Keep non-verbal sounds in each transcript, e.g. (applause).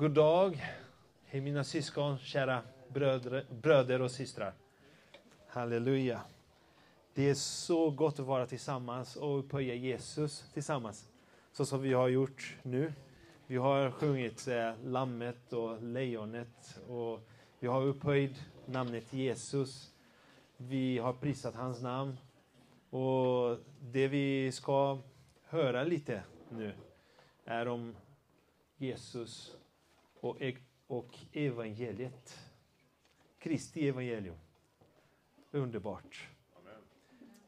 God dag, hej mina syskon, kära bröder, bröder och systrar. Halleluja. Det är så gott att vara tillsammans och upphöja Jesus tillsammans, så som vi har gjort nu. Vi har sjungit eh, Lammet och Lejonet och vi har upphöjt namnet Jesus. Vi har prisat hans namn. Och det vi ska höra lite nu är om Jesus och, och evangeliet. Kristi evangelium. Underbart. Amen.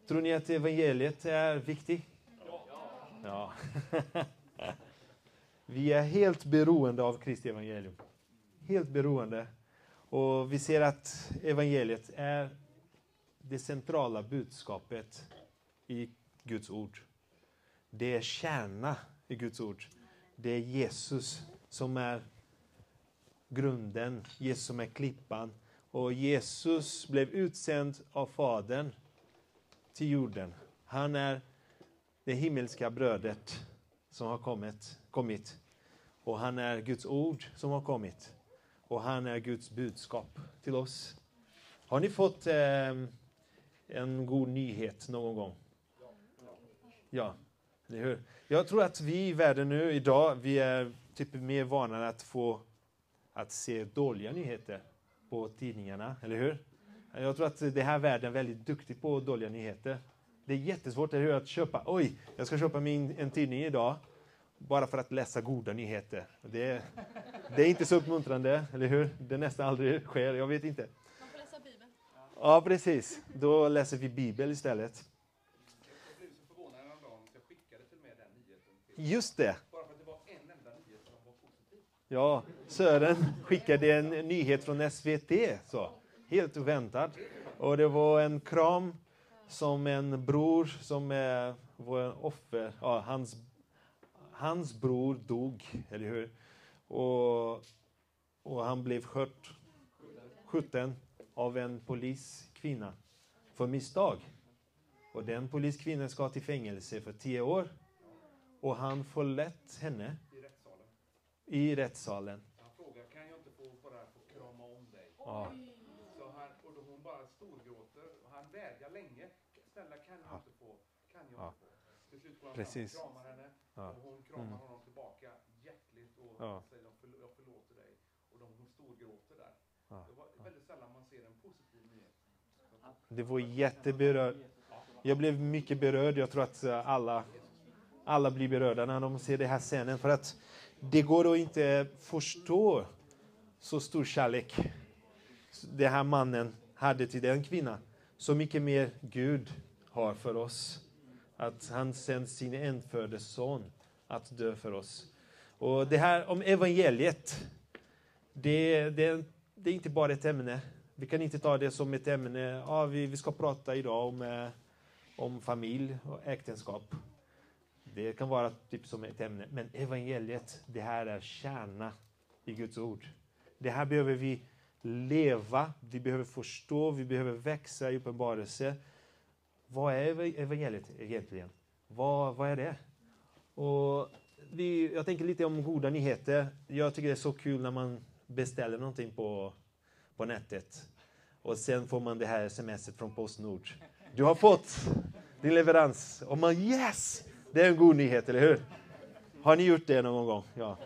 Tror ni att evangeliet är viktigt? Ja. ja. (laughs) Vi är helt beroende av Kristi evangelium. Helt beroende. Och vi ser att evangeliet är det centrala budskapet i Guds ord. Det är kärna i Guds ord. Det är Jesus som är grunden, Jesus som är klippan. Och Jesus blev utsänd av Fadern till jorden. Han är det himmelska brödet som har kommit, kommit. Och han är Guds ord som har kommit. Och han är Guds budskap till oss. Har ni fått eh, en god nyhet någon gång? Ja, eller hur? Jag tror att vi i världen nu idag, vi är typ mer vana att få att se dåliga nyheter på tidningarna, eller hur? Jag tror att det här världen är väldigt duktig på dåliga nyheter. Det är jättesvårt eller hur, att köpa, oj, jag ska köpa min, en tidning idag bara för att läsa goda nyheter. Det, det är inte så uppmuntrande, eller hur? Det nästan aldrig sker, jag vet inte. Man får läsa Bibeln. Ja, precis. Då läser vi Bibel istället. Jag blev Ja, Sören skickade en nyhet från SVT, så. helt oväntat. Och det var en kram som en bror som är en offer, ja, hans, hans bror dog, eller hur? Och, och han blev skört, skjuten av en poliskvinna för misstag. Och den poliskvinnan ska till fängelse för tio år. Och han förlät henne i rättssalen. Han frågar, kan jag inte få bara få krama om dig? Ja. Så han, och då hon bara storgråter. Och han vädjar länge. Snälla, kan jag Ja. inte få? Kan jag Ja. inte få? Till slut går han Precis. fram och kramar henne. Ja. Och hon kramar Mm. honom tillbaka hjärtligt och Ja. säger jag förl- jag förlåter dig. Och de, hon storgråter där. Ja. Det var väldigt sällan man ser en positiv nyhet. Det var jätteberörd. Jag blev mycket berörd. Jag tror att eh, alla, alla blir berörda när de ser den här scenen. För att det går att inte förstå så stor kärlek den här mannen hade till den kvinnan. Så mycket mer Gud har för oss. Att han sänt sin enfödde son att dö för oss. Och det här om evangeliet, det, det, det är inte bara ett ämne. Vi kan inte ta det som ett ämne. Ja, vi, vi ska prata idag om, eh, om familj och äktenskap. Det kan vara typ som ett ämne. Men evangeliet, det här är kärna i Guds ord. Det här behöver vi leva, vi behöver förstå, vi behöver växa i uppenbarelse. Vad är evangeliet egentligen? Vad, vad är det? Och vi, jag tänker lite om goda nyheter. Jag tycker det är så kul när man beställer någonting på, på nätet och sen får man det här smset från Postnord. Du har fått din leverans. Och man yes! Det är en god nyhet, eller hur? Har ni gjort det någon gång? Ja.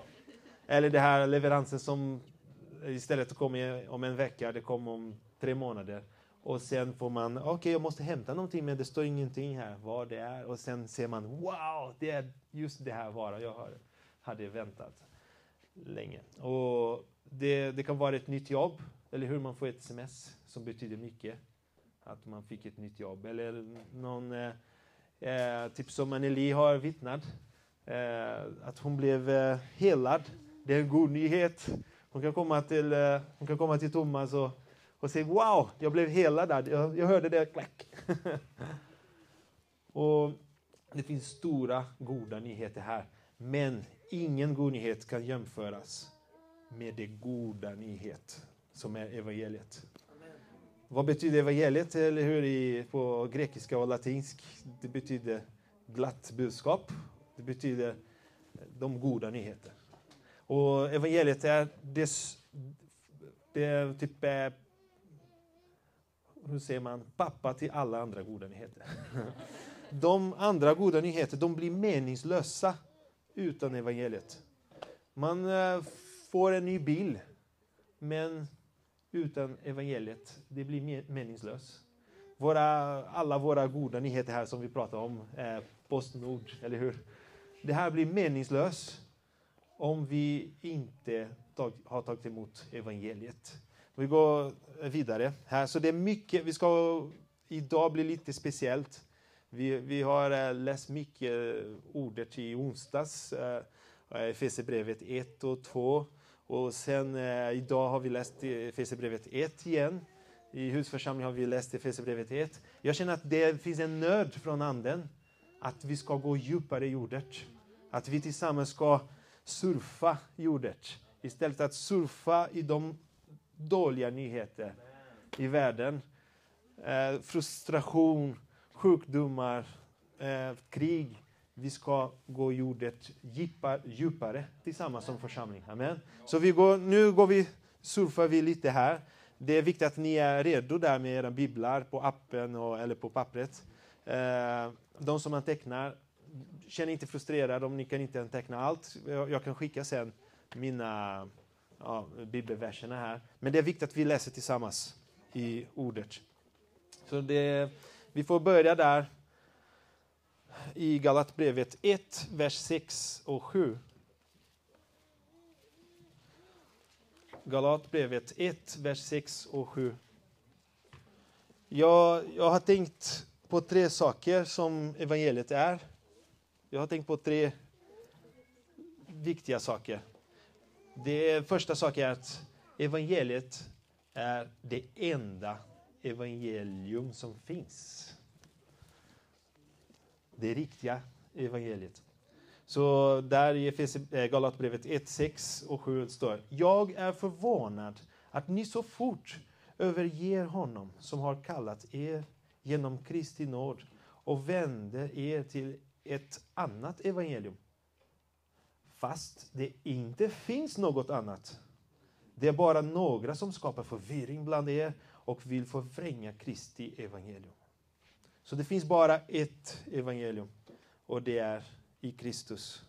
Eller det här leveransen som istället kommer om en vecka, det kommer om tre månader. Och sen får man, okej jag måste hämta någonting men det står ingenting här vad det är. Och sen ser man, wow, det är just det här varan jag har, hade väntat länge. Och det, det kan vara ett nytt jobb, eller hur? Man får ett sms som betyder mycket. Att man fick ett nytt jobb. Eller någon, eh, eh, typ som Anneli har vittnat, eh, att hon blev eh, helad. Det är en god nyhet. Hon kan komma till, eh, hon kan komma till Thomas och, och säga wow, jag blev helad där. Jag, jag hörde det klack. (laughs) och det finns stora goda nyheter här. Men ingen god nyhet kan jämföras med det goda nyhet som är evangeliet. Vad betyder evangeliet eller hur i, på grekiska och latinsk? Det betyder glatt budskap. Det betyder de goda nyheter. Och evangeliet är, det, det är typ, eh, hur säger man, pappa till alla andra goda nyheter. (laughs) De andra goda nyheter, de blir meningslösa utan evangeliet. Man eh, får en ny bil, men utan evangeliet, det blir meningslöst. Våra, alla våra goda nyheter här som vi pratar om, eh, Postnord, eller hur? Det här blir meningslöst om vi inte tag, har tagit emot evangeliet. Vi går vidare här. Så det är mycket, vi ska idag bli lite speciellt. Vi, vi har eh, läst mycket ordet i onsdags, eh, eh Efesierbrevet 1 och 2. Och sen eh, idag har vi läst Efesierbrevet 1 igen. I husförsamlingen har vi läst Efesierbrevet 1. Jag känner att det finns en nöd från Anden att vi ska gå djupare i ordet. Att vi tillsammans ska surfa jordet istället för att surfa i de dåliga nyheter i världen. Eh, frustration, sjukdomar, eh, krig. Vi ska gå jordet djupare, djupare tillsammans som församling. Amen. Så vi går, nu går vi, surfar vi lite här. Det är viktigt att ni är redo där med era biblar på appen och, eller på pappret. Eh, de som antecknar, känn inte frustrerad om ni kan inte anteckna allt. Jag, jag kan skicka sen mina ja, bibelverserna här. Men det är viktigt att vi läser tillsammans i ordet. Så det, vi får börja där i Galatbrevet 1, vers 6 och 7. Galatbrevet 1, vers 6 och 7. Jag, jag har tänkt på tre saker som evangeliet är. Jag har tänkt på tre viktiga saker. Det första saken är att evangeliet är det enda evangelium som finns. Det riktiga evangeliet. Så där i eh, Galatbrevet 1, 6 och 7 står Jag är förvånad att ni så fort överger honom som har kallat er genom Kristi nåd och vänder er till ett annat evangelium fast det inte finns något annat. Det är bara några som skapar förvirring bland er och vill förvränga Kristi evangelium. Så det finns bara ett evangelium och det är i Kristus.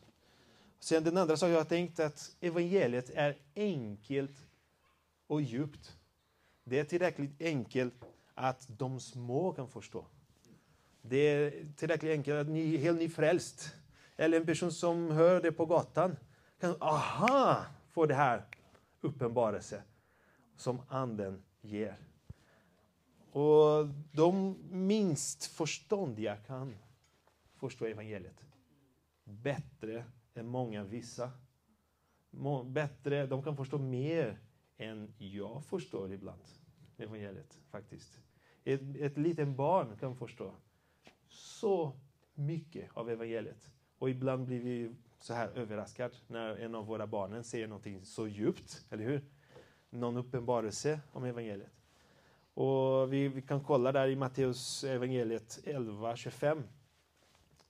Sen den andra saken jag har tänkt att evangeliet är enkelt och djupt. Det är tillräckligt enkelt att de små kan förstå. Det är tillräckligt enkelt att ni är helt nyfrälst eller en person som hör det på gatan kan, aha, få det här uppenbarelse som anden ger. Och de minst förståndiga kan förstå evangeliet bättre än många vissa. Bättre, de kan förstå mer än jag förstår ibland evangeliet faktiskt. Ett, ett litet barn kan förstå så mycket av evangeliet. Och ibland blir vi så här överraskade när en av våra barn säger någonting så djupt, eller hur? Någon uppenbarelse om evangeliet. Och vi, vi kan kolla där i Matteus evangeliet 11.25.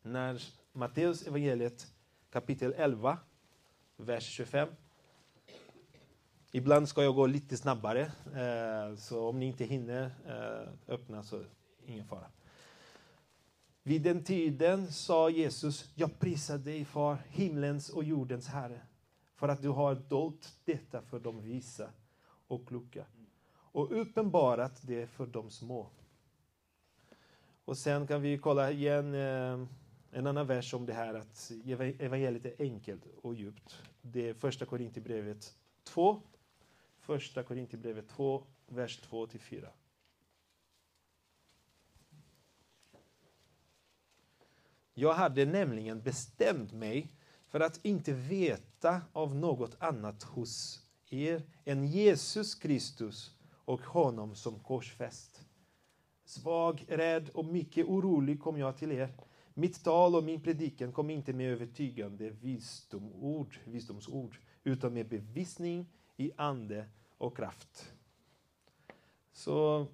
När Matteus evangeliet kapitel 11, vers 25. Ibland ska jag gå lite snabbare, eh, så om ni inte hinner eh, öppna så ingen fara. Vid den tiden sa Jesus, jag prisar dig far, himlens och jordens Herre, för att du har dolt detta för de visa och kloka och uppenbarat det för de små. Och sen kan vi kolla igen eh, en annan vers om det här att evangeliet är enkelt och djupt. Det är första Korinthierbrevet 2. Första Korinthierbrevet 2, vers 2 till 4. Jag hade nämligen bestämt mig för att inte veta av något annat hos er än Jesus Kristus och honom som korsfäst. Svag, rädd och mycket orolig kom jag till er. Mitt tal och min predikan kom inte med övertygande visdomord, visdomsord utan med bevisning i ande och kraft. Så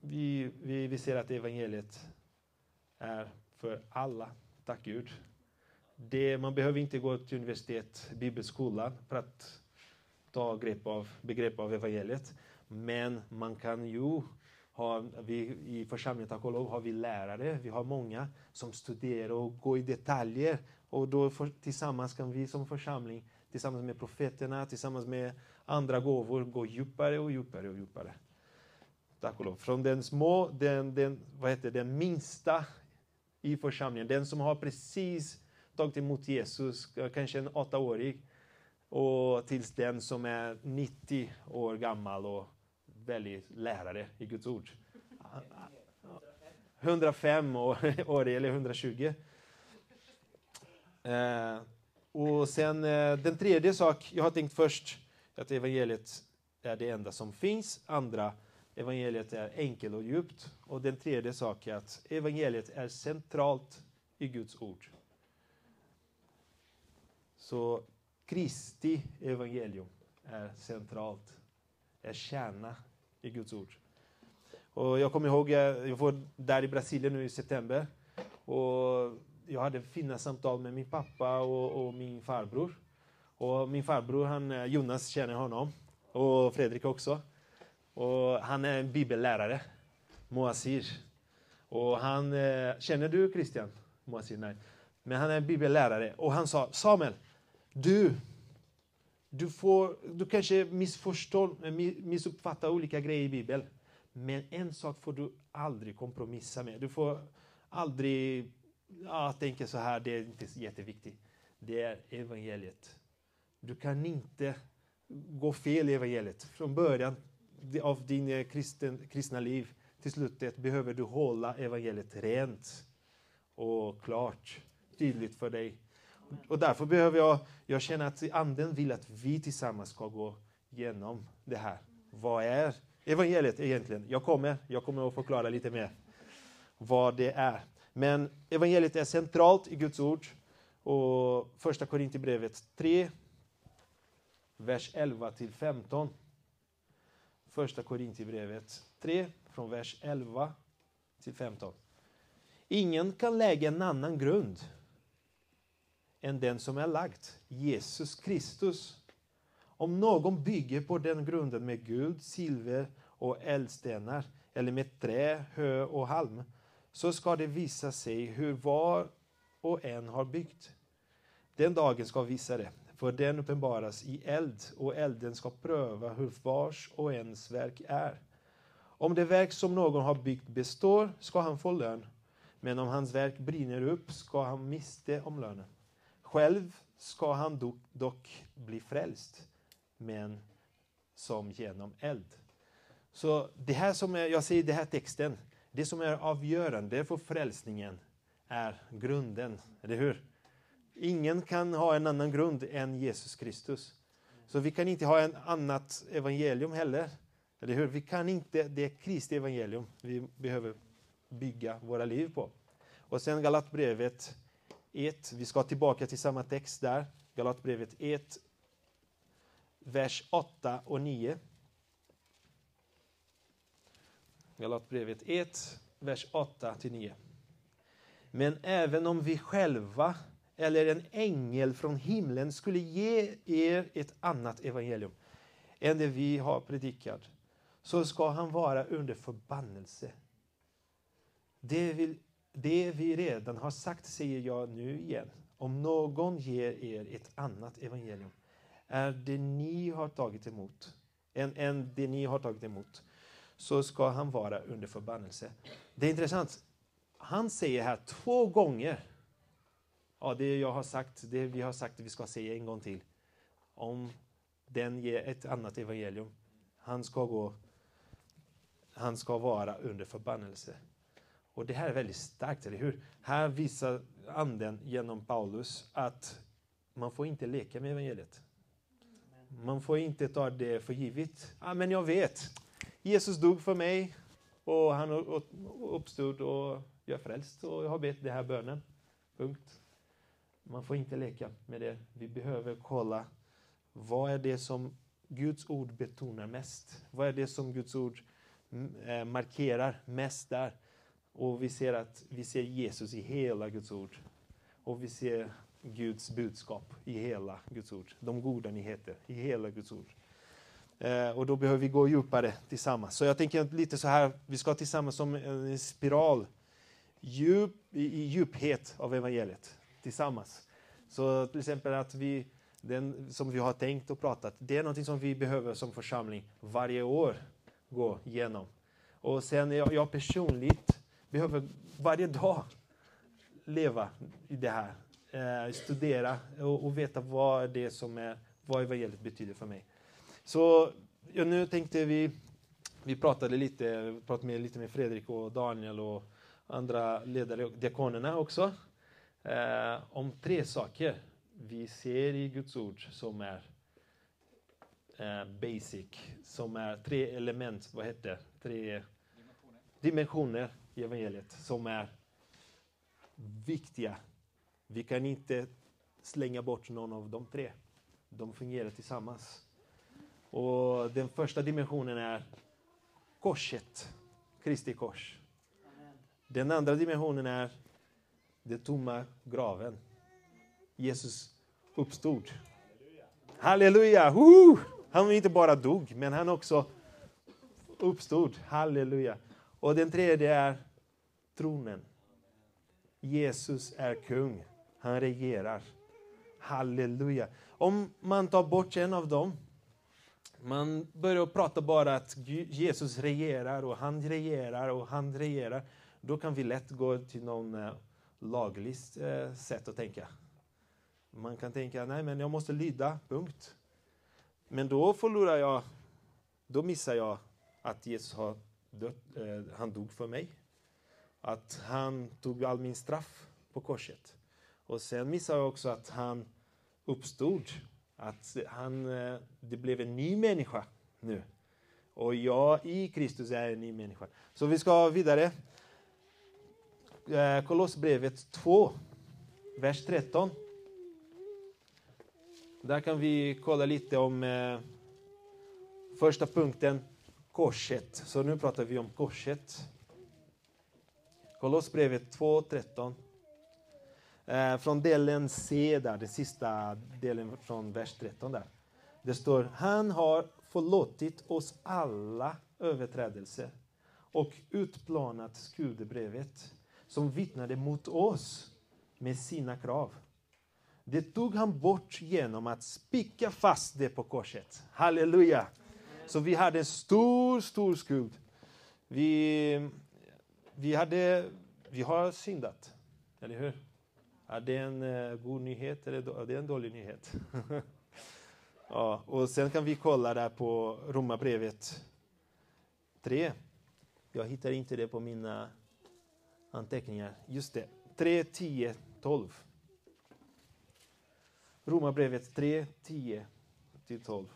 vi, vi, vi ser att evangeliet är för alla. Tack Gud. Det, man behöver inte gå till universitet, bibelskolan, för att ta grepp av, begrepp av evangeliet. Men man kan ju ha, vi, i församlingen tack och lov har vi lärare, vi har många som studerar och går i detaljer. Och då för, tillsammans kan vi som församling, tillsammans med profeterna, tillsammans med andra gåvor, gå djupare och djupare och djupare. Tack och lov. Från den små, den, den, vad heter, den minsta i församlingen, den som har precis tagit emot Jesus, eh, kanske en åttaårig, och tills den som är 90 år gammal och väldig lärare i Guds ord. 105 (laughs) år, eller 120. Eh, och sen eh, den tredje sak, jag har tänkt först att evangeliet är det enda som finns. Andra, evangeliet är enkelt och djupt. Och den tredje sak är att evangeliet är centralt i Guds ord. Så Kristi evangelium är centralt, är kärna i Guds ord. Och jag kommer ihåg, jag var där i Brasilien nu i september. Och jag hade fina samtal med min pappa och, och min farbror. Och min farbror, han, Jonas känner honom. Och Fredrik också. Och han är en bibellärare, Moasir. Och han, eh, känner du Christian Moasir? Nej. Men han är bibellärare. Och han sa, Samuel, du, du, får, du kanske missförstår, missuppfattar olika grejer i Bibeln. Men en sak får du aldrig kompromissa med. Du får aldrig ja, tänka så här, det är inte jätteviktigt. Det är evangeliet. Du kan inte gå fel i evangeliet. Från början av din eh, kristen, kristna liv till slutet behöver du hålla evangeliet rent och klart, tydligt för dig. Och därför behöver jag, jag känner att anden vill att vi tillsammans ska gå igenom det här. Vad är evangeliet egentligen? Jag kommer, jag kommer att förklara lite mer vad det är. Men evangeliet är centralt i Guds ord. Och första Korinthierbrevet 3, vers 11 till 15. Första Korinthierbrevet 3, från vers 11 till 15. Ingen kan lägga en annan grund än den som är lagd, Jesus Kristus. Om någon bygger på den grunden med guld, silver och eldstenar eller med trä, hö och halm så ska det visa sig hur var och en har byggt. Den dagen ska visa det, för den uppenbaras i eld och elden ska pröva hur vars och ens verk är. Om det verk som någon har byggt består ska han få lön, men om hans verk brinner upp ska han miste om lönen. Själv ska han dock, dock bli frälst, men som genom eld. Så det här som är, jag säger den här texten, det som är avgörande för frälsningen är grunden, eller hur? Ingen kan ha en annan grund än Jesus Kristus. Så vi kan inte ha en annat evangelium heller. Eller hur? Vi kan inte, det är Kristi evangelium vi behöver bygga våra liv på. Och sen Galatbrevet 1, vi ska tillbaka till samma text där. Galatbrevet 1, vers 8 och 9. Galatbrevet 1, vers 8 till 9. Men även om vi själva eller en ängel från himlen skulle ge er ett annat evangelium än det vi har predikat, så ska han vara under förbannelse. Det, vill, det vi redan har sagt säger jag nu igen. Om någon ger er ett annat evangelium är det ni har tagit emot, än, än det ni har tagit emot, så ska han vara under förbannelse. Det är intressant. Han säger här två gånger, ja, det jag har sagt, det vi har sagt, vi ska säga en gång till. Om den ger ett annat evangelium, han ska gå, han ska vara under förbannelse. Och det här är väldigt starkt, eller hur? Här visar anden genom Paulus att man får inte leka med evangeliet. Man får inte ta det för givet. Ja, men jag vet, Jesus dog för mig och han uppstod och jag är frälst och jag har bett den här bönen. Punkt. Man får inte leka med det. Vi behöver kolla vad är det som Guds ord betonar mest? Vad är det som Guds ord mm, eh, markerar mest där? Och vi ser att vi ser Jesus i hela Guds ord. Och vi ser Guds budskap i hela Guds ord. De goda nyheter i hela Guds ord. Eh, och då behöver vi gå djupare tillsammans. Så jag tänker lite så här, vi ska tillsammans som en spiral djup, i, i djuphet av evangeliet tillsammans. Så till exempel att vi, den som vi har tänkt och pratat, det är någonting som vi behöver som församling varje år gå igenom. Och sen jag, jag personligt behöver varje dag leva i det här. Eh, studera och, och, veta vad det som är, vad evangeliet betyder för mig. Så ja, nu tänkte vi, vi pratade lite, pratade med, lite med Fredrik och Daniel och andra ledare och diakonerna också, eh, om tre saker vi ser i Guds ord som är eh, basic, som är tre element, vad heter Tre dimensioner i evangeliet som är viktiga. Vi kan inte slänga bort någon av de tre. De fungerar tillsammans. Och den första dimensionen är korset, Kristi kors. Den andra dimensionen är den tomma graven. Jesus uppstod. Halleluja! Halleluja. Han inte bara dog, men han också uppstod. Halleluja! Och den tredje är tronen. Jesus är kung. Han regerar. Halleluja! Om man tar bort en av dem, man börjar prata bara att Jesus regerar och han regerar och han regerar, då kan vi lätt gå till någon eh, lagligt eh, sätt att tänka. Man kan tänka, nej men jag måste lyda, punkt. Men då förlorar jag, då missar jag att Jesus har dött, eh, han dog för mig. Att han tog all min straff på korset. Och sen missade jag också att han uppstod. Att han, eh, det blev en ny människa nu. Och jag i Kristus är en ny människa. Så vi ska vidare. Eh, Kolossbrevet 2, vers 13. Där kan vi kolla lite om eh, första punkten, korset. Så nu pratar vi om korset. Kolossbrevet 2.13. Eh, från delen C, där, den sista delen från vers 13. Där. Det står, han har förlåtit oss alla överträdelser och utplånat skuldebrevet som vittnade mot oss med sina krav. Det tog han bort genom att spika fast det på korset. Halleluja! Så vi hade en stor, stor skuld. Vi, vi, hade, vi har syndat, eller hur? Är det en uh, god nyhet eller är det en dålig nyhet? (laughs) ja, och sen kan vi kolla där på Romarbrevet 3. Jag hittar inte det på mina anteckningar. Just det, 3, 10, 12. Romarbrevet 3, 10 till 12.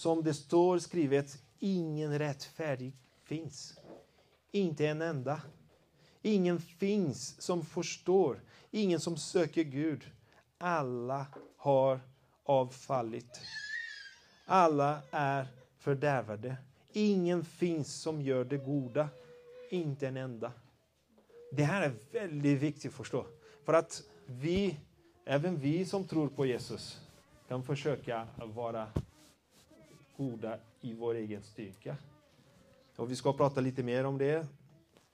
Som det står skrivet, ingen rättfärdig finns. Inte en enda. Ingen finns som förstår, ingen som söker Gud. Alla har avfallit. Alla är fördärvade. Ingen finns som gör det goda. Inte en enda. Det här är väldigt viktigt att förstå. För att vi, även vi som tror på Jesus, kan försöka vara goda i vår egen styrka. Och vi ska prata lite mer om det.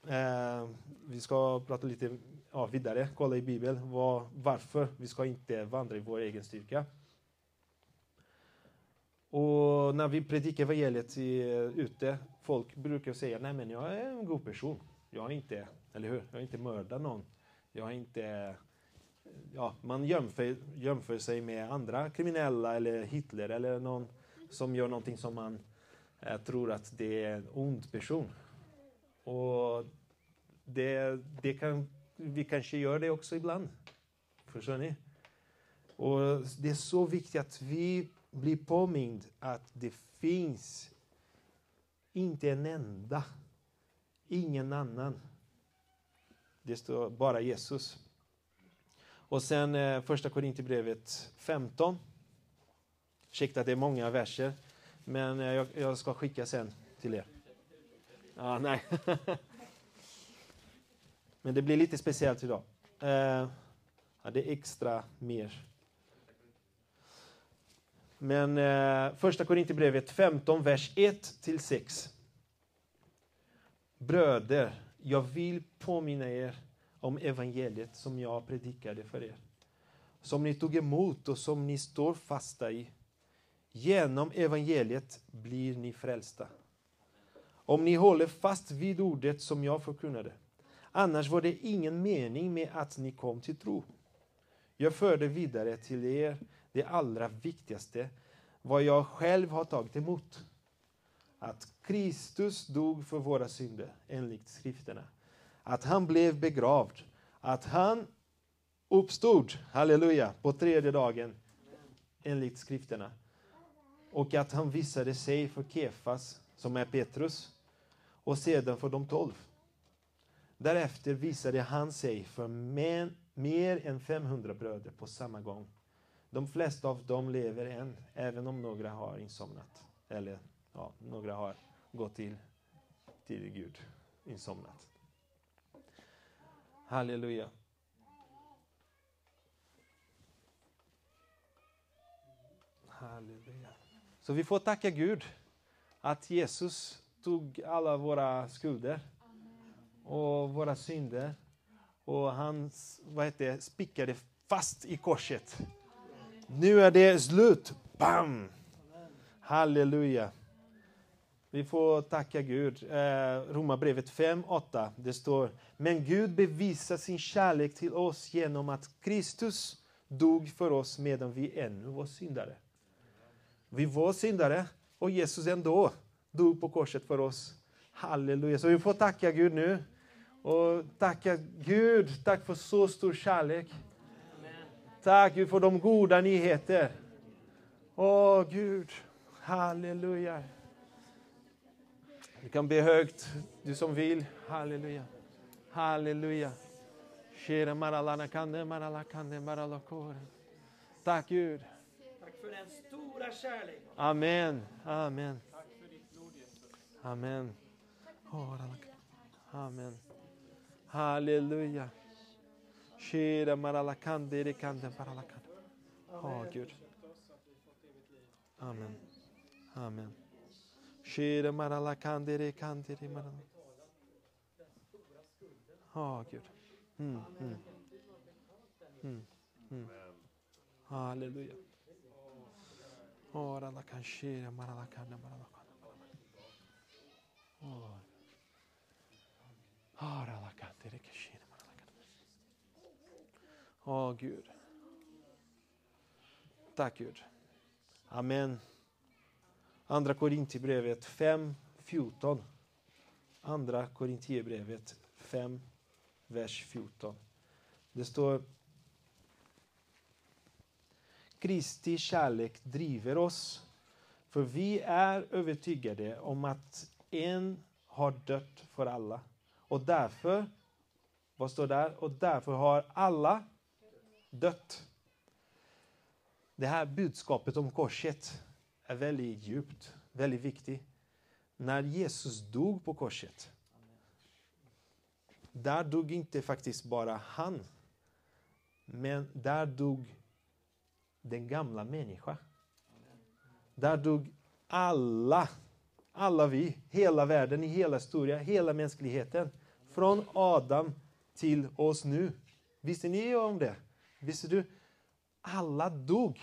Eh, vi ska prata lite ja, vidare, kolla i Bibeln var, varför vi ska inte vandra i vår egen styrka. Och när vi predikar evangeliet i, ute, folk brukar säga, nej men jag är en god person. Jag har inte, eller hur? Jag har inte mördat någon. Jag har inte... Ja, man jämför, jämför sig med andra kriminella eller Hitler eller någon som gör någonting som man eh, tror att det är en ond person. Och det, det kan, vi kanske gör det också ibland. Förstår ni? Och det är så viktigt att vi blir påmind att det finns inte en enda, ingen annan. Det står bara Jesus. Och sen eh, första Korinthierbrevet 15. Ursäkta att det är många verser, men eh, jag, jag, ska skicka sen till er. Ja, nej. (laughs) men det blir lite speciellt idag. Eh, Ja, det är extra mer. Men eh, första Korinthierbrevet 15, vers 1-6. Bröder, jag vill påminna er om evangeliet som jag predikade för er. Som ni tog emot och som ni står fasta i. Genom evangeliet blir ni frälsta. Om ni håller fast vid ordet som jag förkunnade. Annars var det ingen mening med att ni kom till tro. Jag förde vidare till er det allra viktigaste, vad jag själv har tagit emot. Att Kristus dog för våra synder, enligt skrifterna. Att han blev begravd. Att han uppstod, halleluja, på tredje dagen, enligt skrifterna. Och att han visade sig för Kefas, som är Petrus, och sedan för de tolv. Därefter visade han sig för men, mer än 500 bröder på samma gång. De flesta av dem lever än, även om några har insomnat. Eller ja, några har gått till, till Gud, insomnat. Halleluja. Halleluja. Så vi får tacka Gud att Jesus tog alla våra skulder och våra synder och han vad heter spickade fast i korset. Nu är det slut. Bam! Halleluja. Vi får tacka Gud. Eh, Romarbrevet 5, 8. Det står, men Gud bevisar sin kärlek till oss genom att Kristus dog för oss medan vi ännu var syndare. Vi var syndare och Jesus ändå dog på korset för oss. Halleluja. Så vi får tacka Gud nu. Och tacka Gud, tack för så stor kärlek. Tack Gud för de goda nyheter. Åh Gud, halleluja. Du kan be högt, du som vill. Halleluja. Halleluja. Tack Gud. Tack för den stora kärleken. Amen. Amen. Amen. Amen. Halleluja. Shira marala kande de kande marala kande. Åh Gud. Amen. Amen. Shira marala kande de kande de marala. Åh Gud. Mm, mm. Mm, mm. Halleluja. Ora la mara la mara la. Ora. Ora la mara la. Åh Gud. Tack Gud. Amen. Andra Korintierbrevet 5, 14. Andra Korintierbrevet 5, vers 14. Det står Kristi kärlek driver oss. För vi är övertygade om att en har dött för alla. Och därför, vad står där? Och därför har alla dött. Det här budskapet om korset är väldigt djupt, väldigt viktigt. När Jesus dog på korset, där dog inte faktiskt bara han, men där dog den gamla människan. Där dog alla, alla vi, hela världen, i hela historien, hela mänskligheten. Från Adam till oss nu. Visste ni om det? Visste du? Alla dog.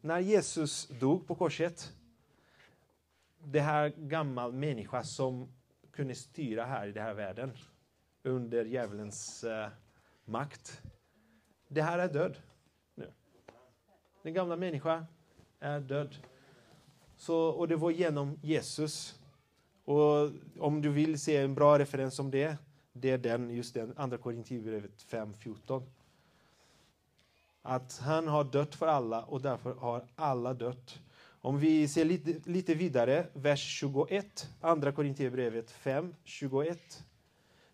När Jesus dog på korset, det här gammal människa som kunde styra här i den här världen under djävulens uh, makt. Det här är död. Den gamla människan är död. Så, och det var genom Jesus. Och om du vill se en bra referens om det, det är den, just den, andra Korinthierbrevet 5.14. Att han har dött för alla och därför har alla dött. Om vi ser lite, lite vidare, vers 21, andra Korinthierbrevet 5, 21.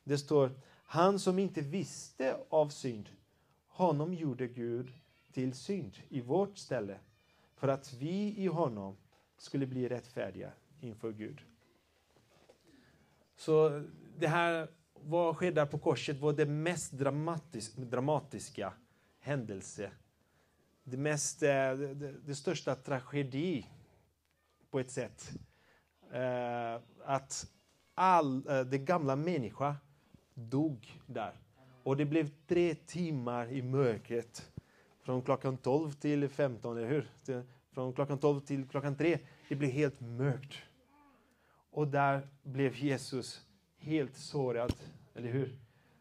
Det står, han som inte visste av synd, honom gjorde Gud till synd i vårt ställe för att vi i honom skulle bli rättfärdiga inför Gud. Så det här vad sker där på korset var det mest dramatis dramatiska händelse. Det, mest, eh, det, det, största tragedi på ett sätt. Eh, att all, eh, det gamla människa dog där. Och det blev tre timmar i mörkret. Från klockan 12 till 15, eller hur? Från klockan 12 till klockan 3. Det blev helt mörkt. Och där blev Jesus helt sårad, eller hur?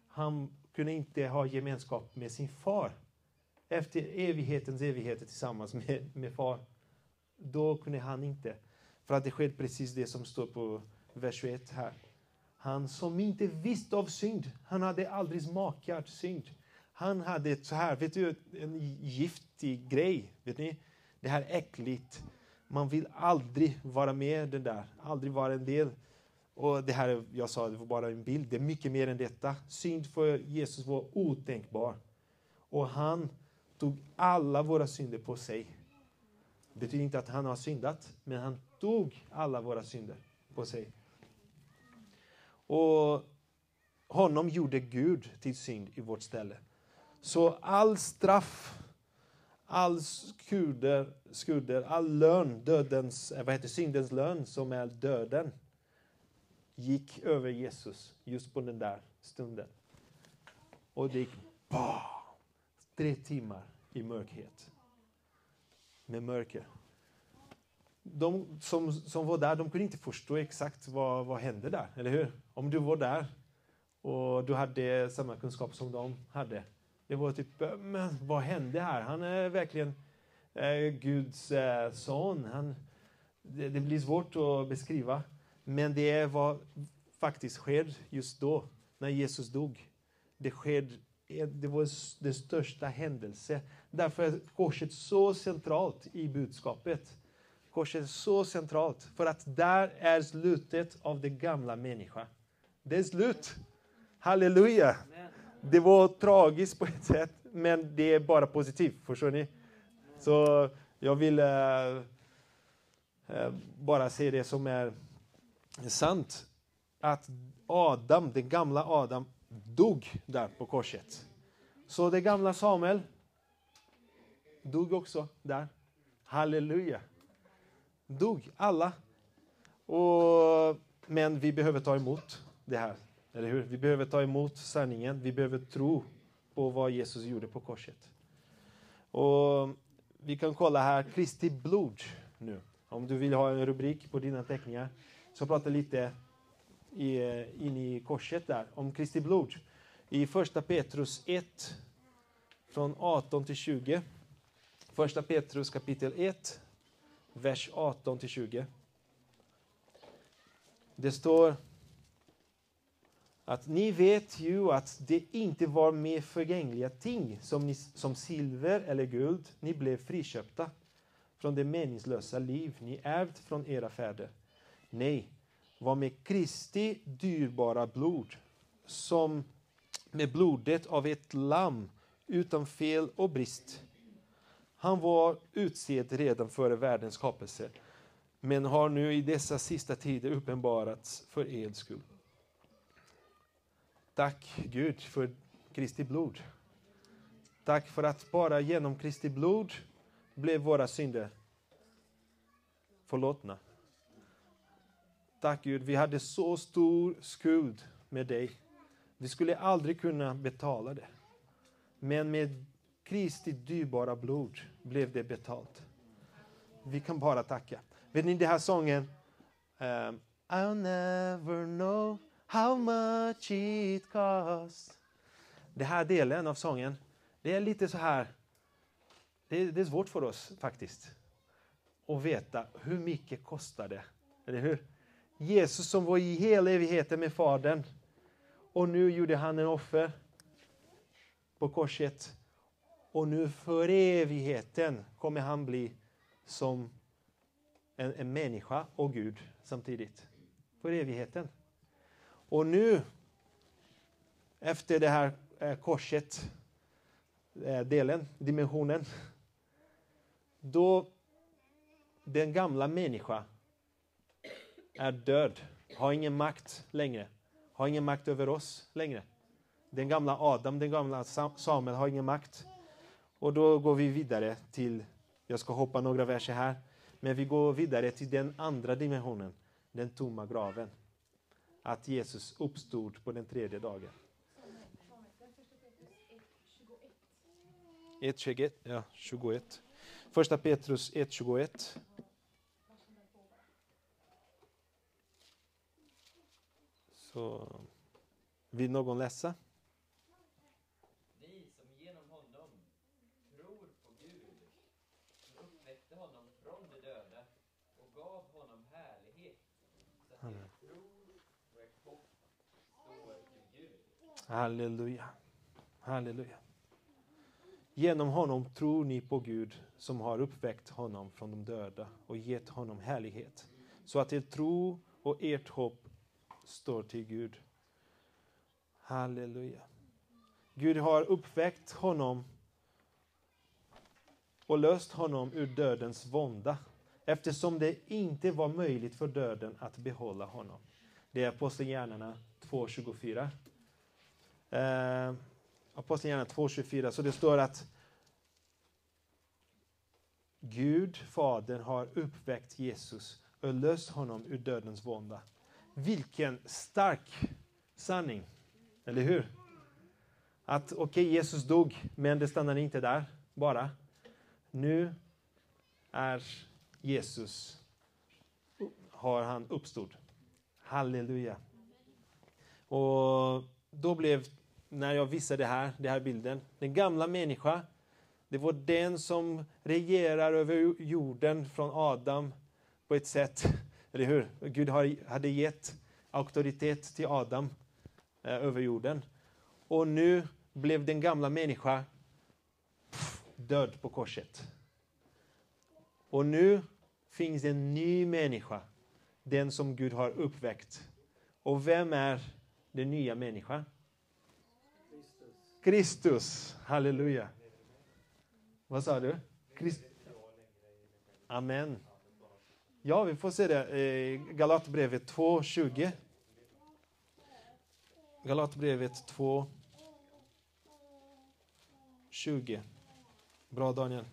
Han kunde inte ha gemenskap med sin far. Efter evighetens evigheter tillsammans med, med far. Då kunde han inte. För att det skedde precis det som står på vers 21 här. Han som inte visste av synd, han hade aldrig smakat synd. Han hade ett så här, vet du, en giftig grej. Vet ni? Det här äckligt. Man vill aldrig vara med det där, aldrig vara en del. Och det här, jag sa, det var bara en bild. Det är mycket mer än detta. Synd för Jesus var otänkbar. Och han tog alla våra synder på sig. Det betyder inte att han har syndat, men han tog alla våra synder på sig. Och honom gjorde Gud till synd i vårt ställe. Så all straff, all skulder, skulder all lön, dödens, eh, vad heter syndens lön, som är döden, gick över Jesus just på den där stunden. Och det gick bah, tre timmar i mörkhet. Med mörker de som, som var där de kunde inte förstå exakt vad, vad hände där, eller hur? Om du var där och du hade samma kunskap som de hade. Det var typ, men vad hände här? Han är verkligen eh, Guds eh, son. Han, det, det, blir svårt att beskriva. Men det är vad faktiskt sker just då, när Jesus dog. Det, sker, eh, det var den största händelsen. Därför är korset så centralt i budskapet. Korset är så centralt, för att där är slutet av det gamla människan. Det är slut. Halleluja! Det var tragiskt på ett sätt, men det är bara positivt. Förstår ni? Så jag vill äh, bara se det som är sant. Att Adam, den gamla Adam, dog där på korset. Så det gamla Samuel dog också där. Halleluja! dog alla. Och, men vi behöver ta emot det här, eller hur? Vi behöver ta emot sanningen. Vi behöver tro på vad Jesus gjorde på korset. Och vi kan kolla här, Kristi blod nu. Om du vill ha en rubrik på dina teckningar, så prata lite i, in i korset där, om Kristi blod. I första Petrus 1, från 18 till 20. Första Petrus kapitel 1, vers 18 till 20. Det står att ni vet ju att det inte var med förgängliga ting som, ni, som silver eller guld ni blev friköpta från det meningslösa liv ni ärvt från era fäder. Nej, var med Kristi dyrbara blod som med blodet av ett lamm utan fel och brist han var utsedd redan före världens skapelse, men har nu i dessa sista tider uppenbarats för er skull. Tack Gud för Kristi blod. Tack för att bara genom Kristi blod blev våra synder förlåtna. Tack Gud, vi hade så stor skuld med dig. Vi skulle aldrig kunna betala det. Men med Kristi dyrbara blod blev det betalt. Vi kan bara tacka. Vet ni den här sången? Um, I'll never know how much it cost. Den här delen av sången, det är lite så här, det är, det är svårt för oss faktiskt att veta hur mycket kostar det. Eller hur? Jesus som var i hela evigheten med Fadern och nu gjorde han en offer på korset och nu för evigheten kommer han bli som en, en människa och Gud samtidigt. För evigheten. Och nu, efter det här eh, korset, eh, delen, dimensionen, då den gamla människan är död, har ingen makt längre, har ingen makt över oss längre. Den gamla Adam, den gamla Samuel har ingen makt. Och då går vi vidare till, jag ska hoppa några verser här, men vi går vidare till den andra dimensionen, den tomma graven. Att Jesus uppstod på den tredje dagen. 1.21, ja, 21. Första Petrus 1.21. Så vill någon läsa? Ni som genom honom tror på Gud, som uppväckte honom från de döda och gav honom härlighet, så att er tro och ert hopp står till Gud. Halleluja. Halleluja. Genom honom tror ni på Gud som har uppväckt honom från de döda och gett honom härlighet. Så att er tro och ert hopp står till Gud. Halleluja. Gud har uppväckt honom och löst honom ur dödens vånda eftersom det inte var möjligt för döden att behålla honom. Det är Apostlagärningarna 2.24. Eh, Apostlagärningarna 2.24, så det står att Gud, Fadern, har uppväckt Jesus och löst honom ur dödens vånda. Vilken stark sanning, eller hur? Att okej, okay, Jesus dog, men det stannade inte där bara. Nu är Jesus, har han uppstått. Halleluja. Och då blev, när jag visar det här, den här bilden, den gamla människan, det var den som regerar över jorden från Adam på ett sätt, (laughs) eller hur? Gud hade gett auktoritet till Adam eh, över jorden. Och nu blev den gamla människan död på korset. Och nu finns en ny människa, den som Gud har uppväckt. Och vem är den nya människan? Kristus. Halleluja. Vad sa du? Christ Amen. Ja, vi får se det. Galatbrevet 2.20. Galatbrevet 2.20. Bra Daniel.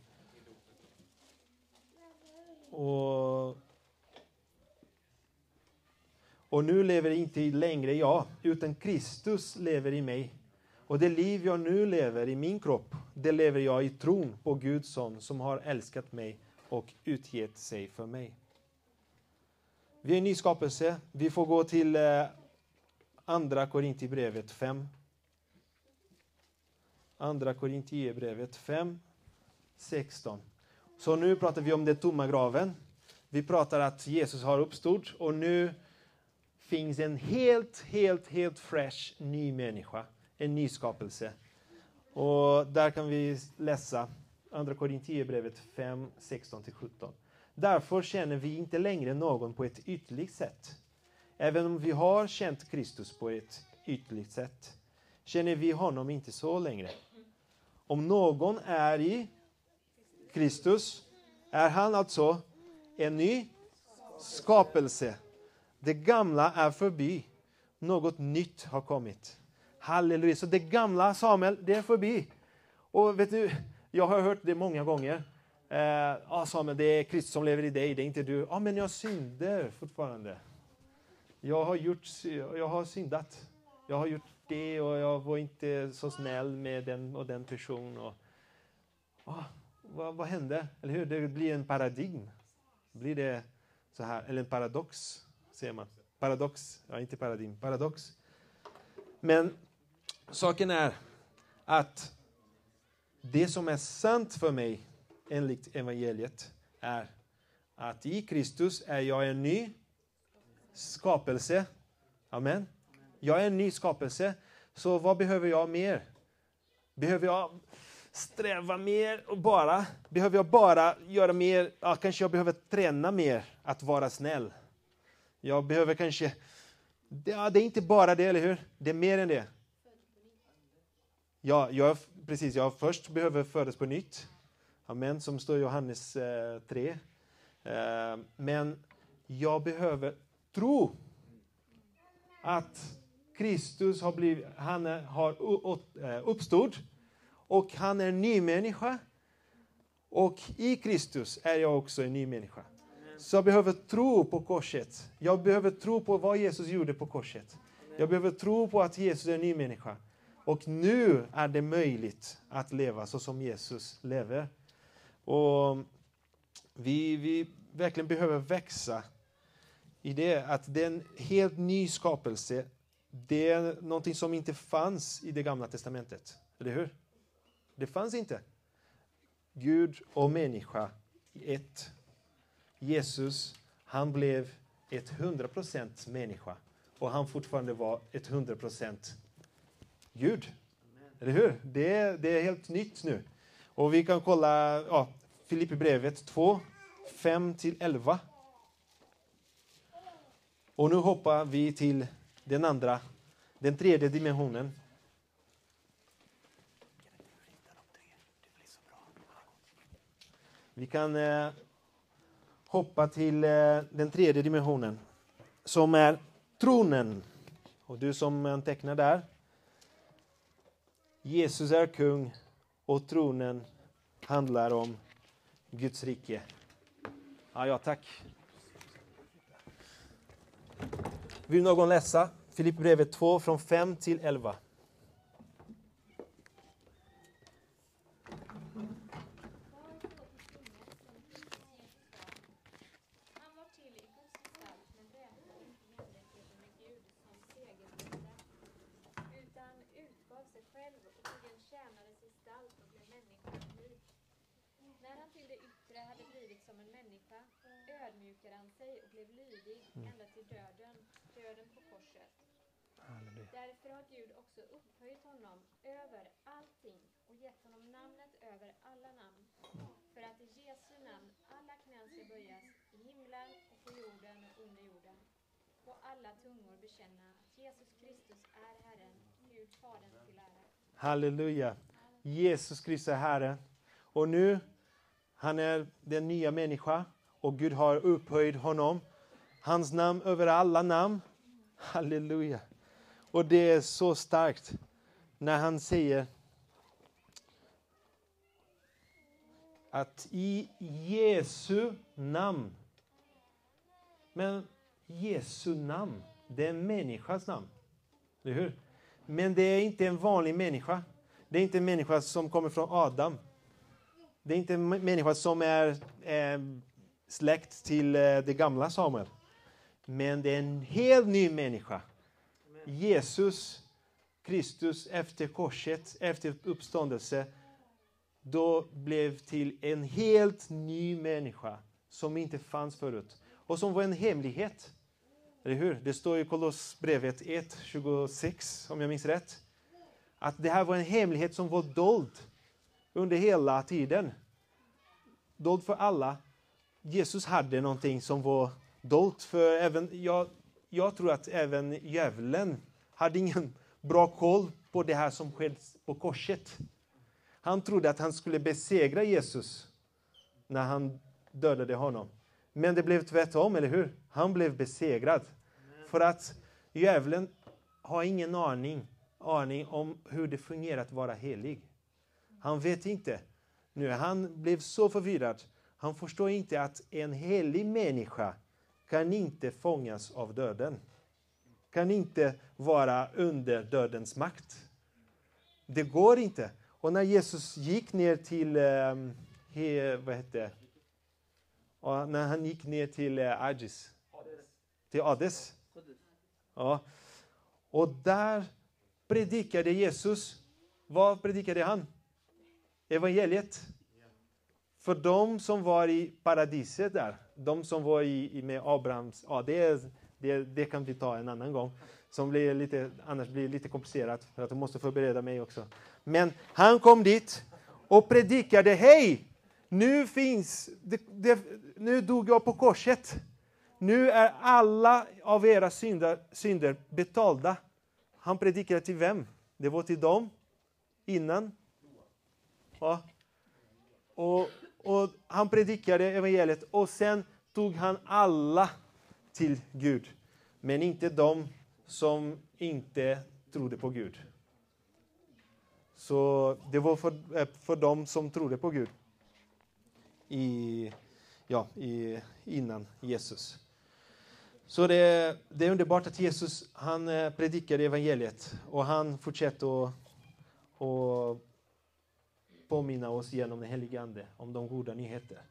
Och, och nu lever inte längre jag, utan Kristus lever i mig. Och det liv jag nu lever i min kropp, det lever jag i tron på Guds son som har älskat mig och utgett sig för mig. Vi är en ny skapelse. Vi får gå till eh, Andra Korintierbrevet 5. Andra Korintierbrevet 5, 16. Så nu pratar vi om den tomma graven. Vi pratar att Jesus har uppstått och nu finns en helt, helt, helt fresh ny människa. En ny skapelse. Och där kan vi läsa Andra Korinthierbrevet 5, 16-17. Därför känner vi inte längre någon på ett ytligt sätt. Även om vi har känt Kristus på ett ytligt sätt känner vi honom inte så längre. Om någon är i Kristus är han alltså en ny skapelse. Det gamla är förbi. Något nytt har kommit. Halleluja. Så det gamla, Samuel, det är förbi. Och vet du, jag har hört det många gånger. Eh, ah, Samuel, det är Kristus som lever i dig, det är inte du. Ja, ah, men jag synder fortfarande. Jag har, gjort, jag har syndat. Jag har gjort det och jag var inte så snäll med den och den personen. Och, ah, vad, vad hände? Eller hur? Det blir en paradigm. Blir det så här, eller en paradox, säger man. Paradox, ja inte paradigm, paradox. Men saken är att det som är sant för mig enligt evangeliet är att i Kristus är jag en ny skapelse. Amen. Jag är en ny skapelse. Så vad behöver jag mer? Behöver jag sträva mer och bara? Behöver jag bara göra mer? Ja, kanske jag behöver träna mer att vara snäll. Jag behöver kanske... Ja, det är inte bara det, eller hur? Det är mer än det. Ja, jag, precis. Jag först behöver födas på nytt. Amen, som står i Johannes eh, 3. Eh, men jag behöver tro att Kristus har, blivit, han har eh, uppstått och han är en ny människa. Och i Kristus är jag också en ny människa. Så jag behöver tro på korset. Jag behöver tro på vad Jesus gjorde på korset. Jag behöver tro på att Jesus är en ny människa. Och nu är det möjligt att leva så som Jesus lever. Och vi, vi verkligen behöver växa i det, att det är en helt ny skapelse. Det är någonting som inte fanns i det gamla testamentet. Eller hur? Det fanns inte. Gud och människa i ett. Jesus, han blev ett 100% människa och han fortfarande var ett 100% Gud. Eller hur? Det är, det är helt nytt nu. Och vi kan kolla ja, Filipperbrevet 2, 5-11. Och nu hoppar vi till den andra, den tredje dimensionen. Vi kan eh, hoppa till eh, den tredje dimensionen som är tronen. Och du som antecknar där. Jesus är kung och tronen handlar om Guds rike. Ja, ja tack. Vill någon läsa Filipperbrevet 2 från 5 till 11? Han var till i Guds gestalt men räknade inte jämlikheten med Gud som segervärde utan utgav sig själv och tog en tjänares gestalt och blev människans lik. När han till det yttre hade blivit som en människa ödmjukade han sig och blev lydig ända till döden, döden på korset. Därför har Gud också upphöjt honom över allting och gett honom namnet över alla namn. För att i Jesu namn alla knän ska böjas i himlen och på jorden och under jorden. Och alla tungor bekänna att Jesus Kristus är Herren, Gud Fadern till ära. Halleluja. Jesus Kristus är Herre. Och nu, han är den nya människa och Gud har upphöjt honom. Hans namn över alla namn. Halleluja. Och det är så starkt när han säger att i Jesu namn. Men Jesu namn, det är en människas namn. Eller hur? Men det är inte en vanlig människa. Det är inte en människa som kommer från Adam. Det är inte en människa som är eh, släkt till eh, det gamla Samuel. Men det är en helt ny människa. Jesus Kristus efter korset, efter uppståndelse, då blev till en helt ny människa som inte fanns förut och som var en hemlighet. Eller hur? Det står i Kolossbrevet 1, 26, om jag minns rätt. Att det här var en hemlighet som var dold under hela tiden. Dold för alla. Jesus hade någonting som var dolt för även, jag, jag tror att även djävulen hade ingen bra koll på det här som skedde på korset. Han trodde att han skulle besegra Jesus när han dödade honom. Men det blev tvärtom, eller hur? Han blev besegrad. För att djävulen har ingen aning, aning om hur det fungerar att vara helig. Han vet inte. Nu han blev så förvirrad. Han förstår inte att en helig människa kan inte fångas av döden. Kan inte vara under dödens makt. Det går inte. Och när Jesus gick ner till, eh, he, vad heter det? Och när han gick ner till eh, Agis, till Ades. Ja. Och där predikade Jesus, vad predikade han? Evangeliet. För de som var i paradiset där, de som var i, i med Abrahams, ja det, det, det kan vi ta en annan gång. Som blir lite, annars blir det lite komplicerat för att jag måste förbereda mig också. Men han kom dit och predikade, hej! Nu finns, det, det, nu dog jag på korset. Nu är alla av era synder, synder betalda. Han predikade till vem? Det var till dem innan. Ja. Och, och han predikade evangeliet och sen tog han alla till Gud. Men inte de som inte trodde på Gud. Så det var för, eh, för dem som trodde på Gud i, ja, i, innan Jesus. Så det, det är underbart att Jesus han eh, predikade evangeliet och han fortsätter att, att påminna oss genom den helige Ande om de goda nyheter.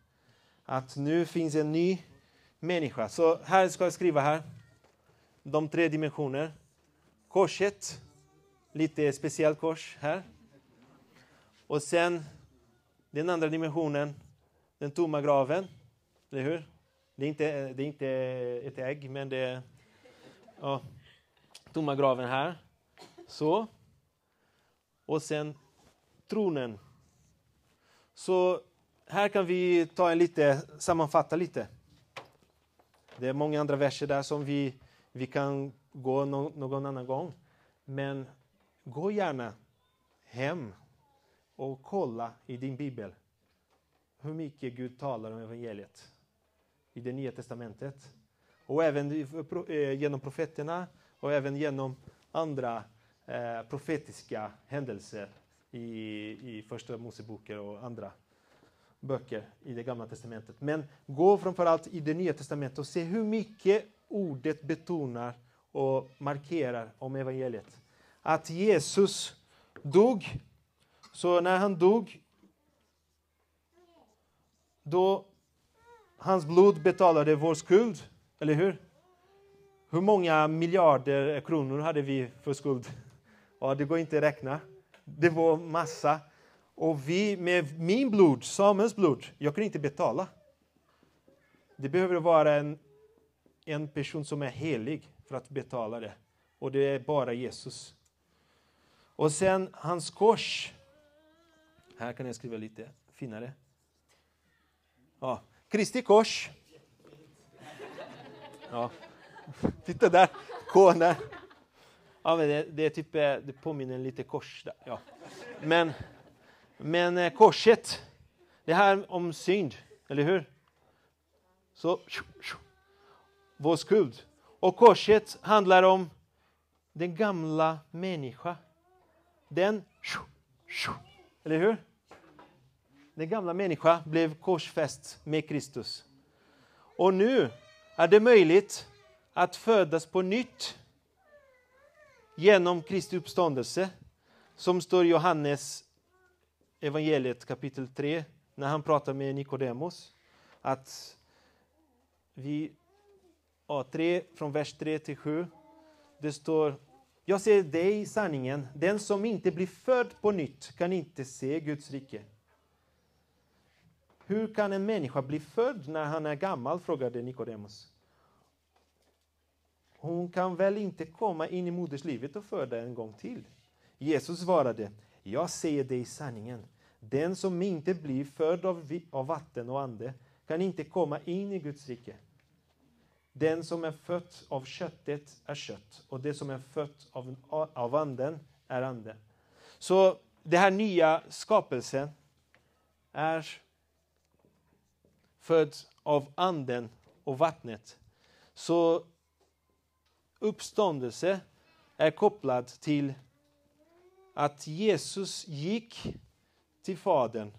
Att nu finns en ny människa. Så här ska jag skriva här. De tre dimensioner. Korset, lite speciellt kors här. Och sen den andra dimensionen, den tomma graven. Eller hur? Det är inte, det är inte ett ägg, men det är ja, tomma graven här. Så. Och sen tronen. Så här kan vi ta en lite, sammanfatta lite. Det är många andra verser där som vi, vi kan gå no, någon annan gång. Men gå gärna hem och kolla i din bibel hur mycket Gud talar om evangeliet i det nya testamentet. Och även eh, genom profeterna och även genom andra eh, profetiska händelser i, i Första Moseboken och andra böcker i det gamla testamentet. Men gå framförallt i det nya testamentet och se hur mycket ordet betonar och markerar om evangeliet. Att Jesus dog, så när han dog, då hans blod betalade vår skuld, eller hur? Hur många miljarder kronor hade vi för skuld? Ja, det går inte att räkna. Det var massa. Och vi, med min blod, Samuels blod, jag kan inte betala. Det behöver vara en, en person som är helig för att betala det. Och det är bara Jesus. Och sen hans kors. Här kan jag skriva lite finare. Ja, Kristi kors. Ja. Titta där, K där. Ja, men det, det, är typ, eh, det påminner lite kors där. Ja. Men, men eh, korset, det här om synd, eller hur? Så, vår skuld. Och korset handlar om den gamla människan. Den, eller hur? Den gamla människan blev korsfäst med Kristus. Och nu är det möjligt att födas på nytt genom Kristi uppståndelse, som står i Johannes evangeliet kapitel 3, när han pratar med Nikodemos. Att vi, A3 från vers 3 till 7, det står Jag säger dig sanningen, den som inte blir född på nytt kan inte se Guds rike. Hur kan en människa bli född när han är gammal? frågade Nikodemus. Hon kan väl inte komma in i moderslivet och föda en gång till? Jesus svarade, jag säger dig sanningen. Den som inte blir född av, av vatten och ande kan inte komma in i Guds rike. Den som är född av köttet är kött och det som är fött av, av anden är ande. Så den här nya skapelsen är född av anden och vattnet. Så uppståndelse är kopplad till att Jesus gick till Fadern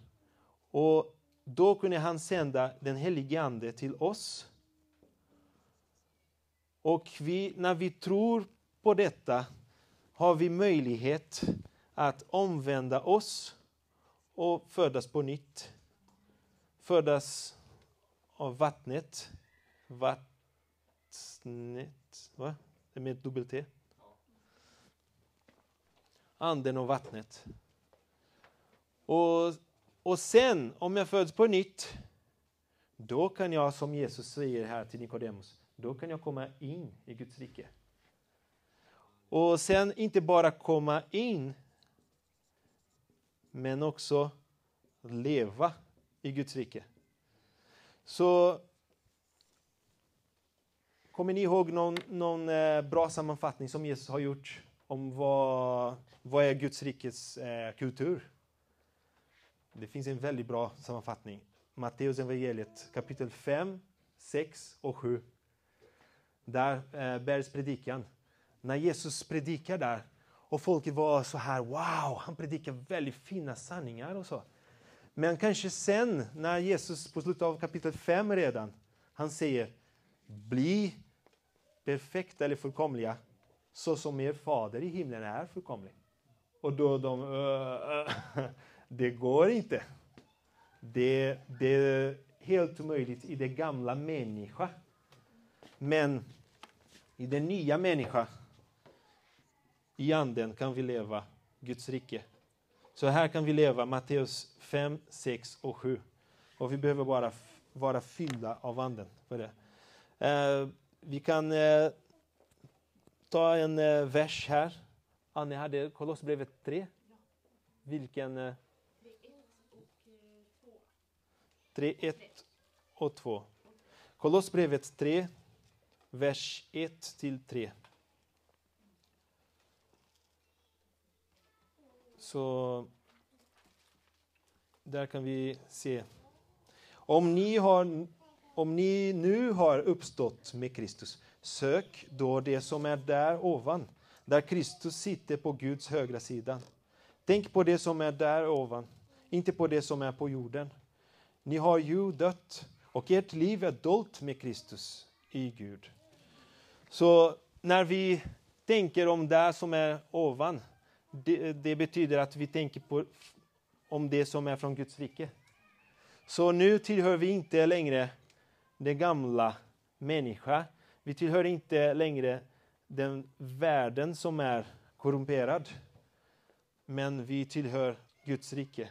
och då kunde han sända den helige Ande till oss. Och vi, när vi tror på detta har vi möjlighet att omvända oss och födas på nytt. Födas av vattnet. Vattnet, va? Det är med dubbel T. Anden och vattnet. Och, och sen, om jag föds på nytt, då kan jag, som Jesus säger här till Nikodemus, då kan jag komma in i Guds rike. Och sen inte bara komma in, men också leva i Guds rike. Så kommer ni ihåg någon, någon eh, bra sammanfattning som Jesus har gjort om vad, vad är Guds rikes eh, kultur? Det finns en väldigt bra sammanfattning. Matteus evangeliet kapitel 5, 6 och 7. Där eh, bergspredikan. när Jesus predikar där och folket var så här, wow, han predikar väldigt fina sanningar och så. Men kanske sen, när Jesus på slutet av kapitel 5 redan, han säger bli perfekta eller fullkomliga så som er fader i himlen är fullkomlig. Och då de, Uh, (laughs) det går inte. Det, det är helt omöjligt i det gamla människa. Men i den nya människa, i anden, kan vi leva Guds rike. Så här kan vi leva Matteus 5, 6 och 7. Och vi behöver bara vara fyllda av anden för det. Uh, vi kan eh, ta en eh, vers här. Annie hade Kolossbrevet 3. Vilken? Eh, 3, 1 och 2. Kolossbrevet 3, vers 1 till 3. Så där kan vi se. Om ni, har, om ni nu har uppstått med Kristus, sök då det som är där ovan, där Kristus sitter på Guds högra sida. Tänk på det som är där ovan, inte på det som är på jorden. Ni har ju dött och ert liv är dolt med Kristus i Gud. Så när vi tänker om det som är ovan, det, det betyder att vi tänker på om det som är från Guds rike. Så nu tillhör vi inte längre den gamla människa. Vi tillhör inte längre den världen som är korrumperad. Men vi tillhör Guds rike.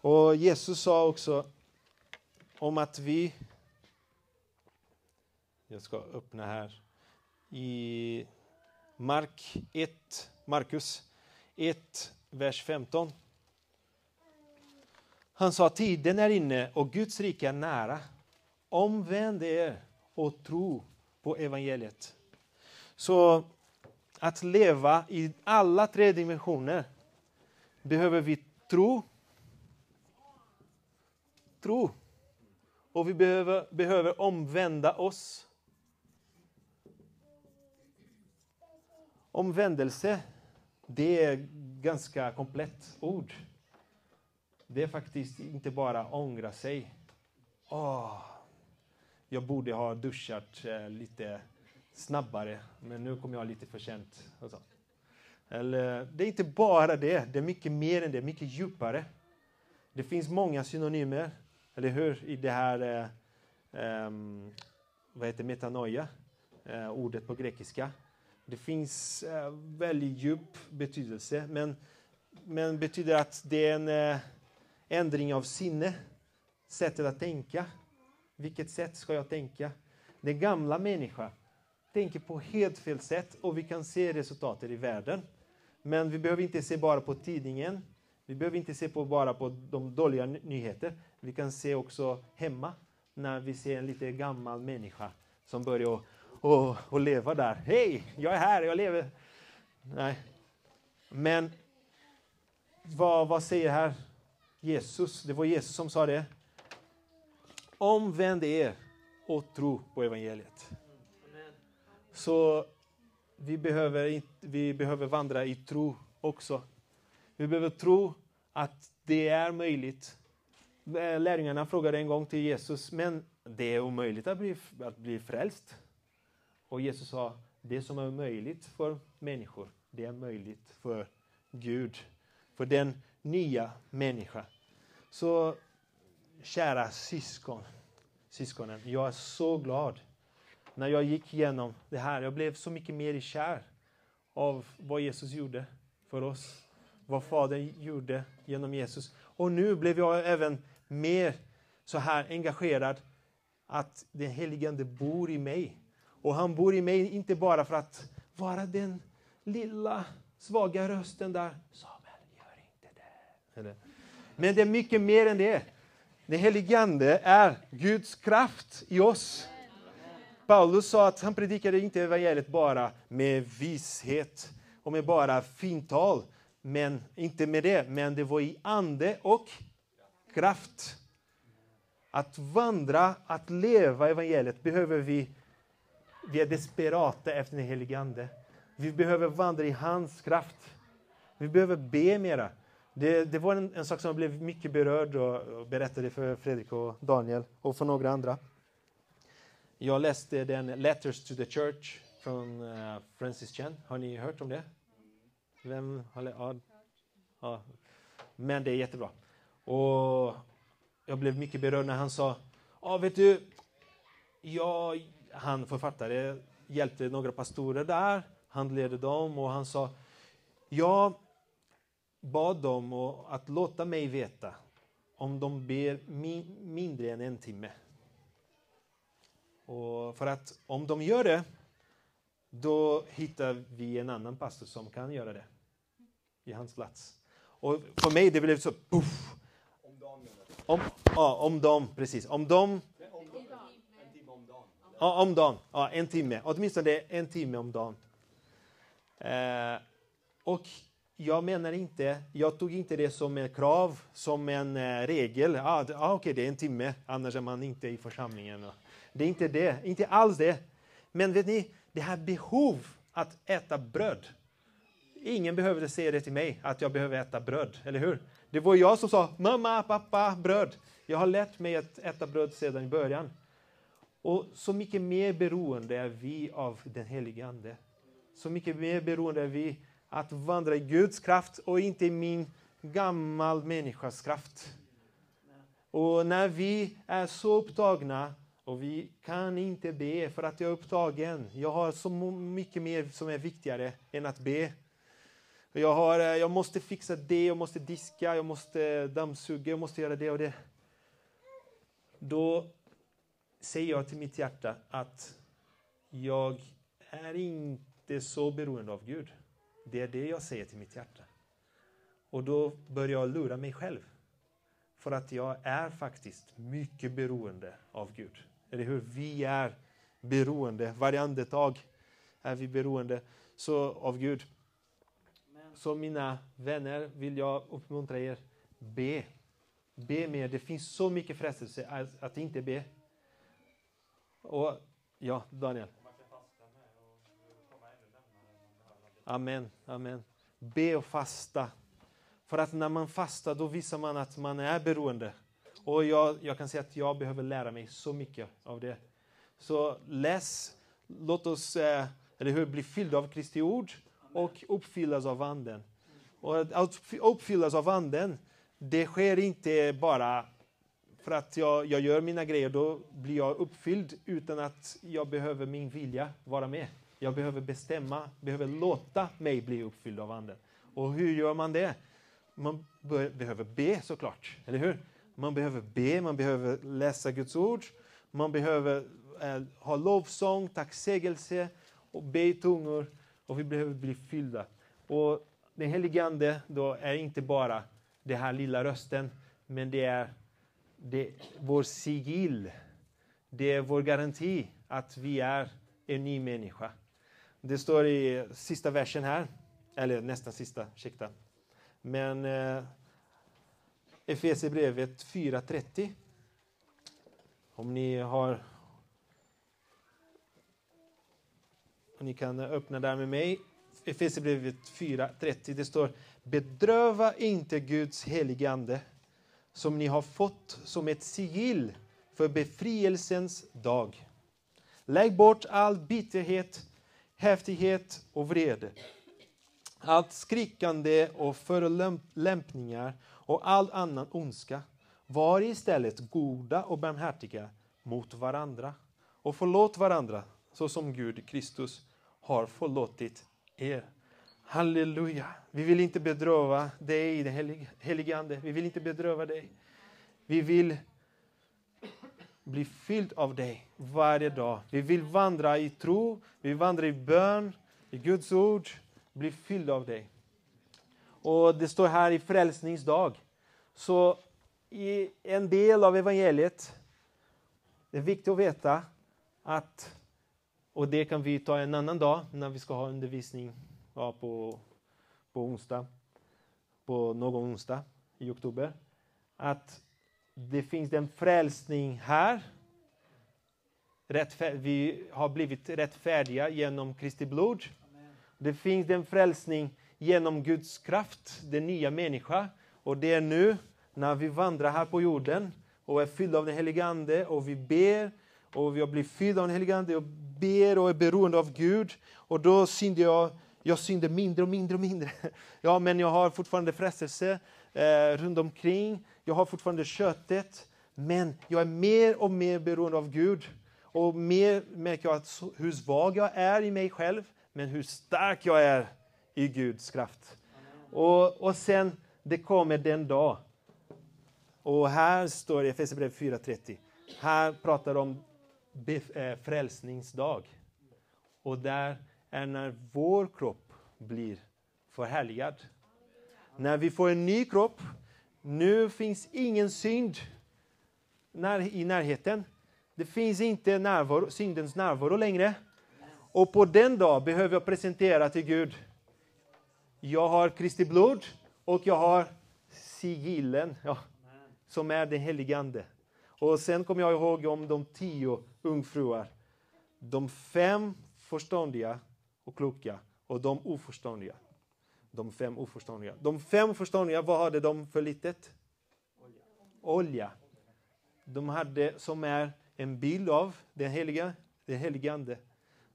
Och Jesus sa också om att vi... Jag ska öppna här. I Mark 1, Markus 1, vers 15. Han sa tiden är inne och Guds rike är nära. Omvänd er och tro på evangeliet. Så att leva i alla tre dimensioner behöver vi tro, tro och vi behöver, behöver omvända oss. Omvändelse, det är ganska komplett ord. Det är faktiskt inte bara ångra sig. Åh, jag borde ha duschat eh, lite snabbare, men nu kom jag lite för sent. Och så. Eller, det är inte bara det, det är mycket mer än det, mycket djupare. Det finns många synonymer, eller hur, i det här eh, ehm, vad heter metanoia, eh, ordet på grekiska. Det finns eh, väldigt djup betydelse, men, men betyder att det är en eh, ändring av sinne, sättet att tänka. Vilket sätt ska jag tänka? Den gamla människan tänker på helt fel sätt och vi kan se resultatet i världen. Men vi behöver inte se bara på tidningen. Vi behöver inte se på bara på de dåliga ny- nyheter. Vi kan se också hemma när vi ser en lite gammal människa som börjar och, och, och leva där. Hej, jag är här, jag lever. Nej. Men vad, vad säger här Jesus? Det var Jesus som sa det. Omvänd er och tro på evangeliet. Så vi behöver, vi behöver vandra i tro också. Vi behöver tro att det är möjligt. Eh, lärjungarna frågade en gång till Jesus, men det är omöjligt att bli, att bli frälst. Och Jesus sa, det som är möjligt för människor, det är möjligt för Gud. För den nya människan. Så kära syskon, syskonen, jag är så glad när jag gick igenom det här. Jag blev så mycket mer kär av vad Jesus gjorde för oss. Vad Fadern gjorde genom Jesus. Och nu blev jag även mer så här engagerad att den helige Ande bor i mig. Och han bor i mig inte bara för att vara den lilla svaga rösten där. Samuel, gör inte det. Men det är mycket mer än det. Den helige Ande är Guds kraft i oss. Paulus sa att han predikade inte evangeliet bara med vishet och med bara fint tal. Men inte med det, men det var i ande och kraft. Att vandra, att leva evangeliet behöver vi. Vi är desperata efter den helige Ande. Vi behöver vandra i hans kraft. Vi behöver be mera. Det, det var en, en sak som jag blev mycket berörd och, och berättade för Fredrik och Daniel och för några andra. Jag läste den Letters to the Church från uh, Francis Chan. Har ni hört om det? Vem har ja, ja. Men det är jättebra. Och jag blev mycket berörd när han sa, ja vet du, jag, han författare hjälpte några pastorer där, han ledde dem och han sa, ja bad dem att låta mig veta om de ber mindre än en timme. Och för att om de gör det, då hittar vi en annan pastor som kan göra det i hans plats. Och för mig det blev så puff. Om dagen menar du? Om, ja, om dem, precis. Om dem, dagen. En timme ja, om dagen. Ja, en timme. Åtminstone en timme om dagen. Eh, och jag menar inte, jag tog inte det som ett krav, som en eh, regel. Ah, ah, Okej, det är en timme, annars är man inte i församlingen. Det är inte det, inte alls det. Men vet ni, det här behov att äta bröd. Ingen behövde säga det till mig, att jag behöver äta bröd, eller hur? Det var jag som sa, mamma, pappa, bröd. Jag har lärt mig att äta bröd sedan i början. Och så mycket mer beroende är vi av den helige Ande. Så mycket mer beroende är vi att vandra i Guds kraft och inte i min gammal människas kraft. Och när vi är så upptagna och vi kan inte be för att jag är upptagen. Jag har så mycket mer som är viktigare än att be. Jag, har, eh, jag måste fixa det, jag måste diska, jag måste dammsuga, jag måste göra det och det. Då säger jag till mitt hjärta att jag är inte så beroende av Gud. Det är det jag säger till mitt hjärta. Och då börjar jag lura mig själv. För att jag är faktiskt mycket beroende av Gud. Eller hur? Vi är beroende. Varje andetag är vi beroende så, av Gud. Så mina vänner vill jag uppmuntra er. Be. Be mer. Det finns så mycket frestelse att, att inte be. Och ja, Daniel. Amen, amen. Be och fasta. För att när man fastar då visar man att man är beroende. Och jag, jag kan säga att jag behöver lära mig så mycket av det. Så läs, låt oss, eh, eller hur, bli fyllda av Kristi ord och uppfyllas av Anden. Och att uppfyllas av Anden, det sker inte bara för att jag, jag gör mina grejer, då blir jag uppfylld utan att jag behöver min vilja vara med. Jag behöver bestämma, behöver låta mig bli uppfylld av Anden. Och hur gör man det? Man behöver be såklart, eller hur? Man behöver be, man behöver läsa Guds ord, man behöver eh, ha lovsång, tacksägelse och be i tungor och vi behöver bli fyllda. Och den helige Ande då är inte bara den här lilla rösten, men det är det vår sigill. Det är vår garanti att vi är en ny människa. Det står i sista versen här, eller nästan sista, ursäkta. Men eh, Efesierbrevet 4.30. Om ni har... Och ni kan öppna där med mig. Efesierbrevet 4.30. Det står Bedröva inte Guds helige Ande som ni har fått som ett sigill för befrielsens dag. Lägg bort all bitterhet, häftighet och vrede. Allt skrikande och förolämpningar och all annan ondska. Var istället goda och barmhärtiga mot varandra och förlåt varandra så som Gud Kristus har förlåtit er. Halleluja. Vi vill inte bedröva dig den helige, helige Ande. Vi vill inte bedröva dig. Vi vill bli fylld av dig varje dag. Vi vill vandra i tro, vi vandrar i bön, i Guds ord. Bli fylld av dig. Och det står här i frälsningsdag. Så i en del av evangeliet, det är viktigt att veta att, och det kan vi ta en annan dag när vi ska ha undervisning ja, på, på onsdag, på någon onsdag i oktober, att det finns en frälsning här. Rättfär vi har blivit rättfärdiga genom Kristi blod. Det finns en frälsning genom Guds kraft, den nya människan. Och det är nu, när vi vandrar här på jorden och är fyllda av den helige Ande och vi ber och vi har blivit fyllda av den helige Ande och ber och är beroende av Gud. Och då synder jag, jag synder mindre och mindre och mindre. (laughs) Ja, men jag har fortfarande frestelse eh, runt omkring. Jag har fortfarande köttet. Men jag är mer och mer beroende av Gud. Och mer märker jag att så- hur svag jag är i mig själv, men hur stark jag är i Guds kraft. Och, och sen, det kommer den dag. Och här står det i Efesierbrevet 4.30. Här pratar de om bef- eh, frälsningsdag. Och där är när vår kropp blir förhärligad. När vi får en ny kropp, nu finns ingen synd när, i närheten. Det finns inte närvaro, syndens närvaro längre. Och på den dag behöver jag presentera till Gud. Jag har Kristi blod och jag har sigillen, ja, som är den helige Ande. Och sen kommer jag ihåg om de tio ungfruar. De fem förståndiga och kloka och de oförståndiga. De fem oförståndiga. De fem förståndiga, vad hade de för litet? Olja. De hade, som är en bild av den heliga, den helige Ande.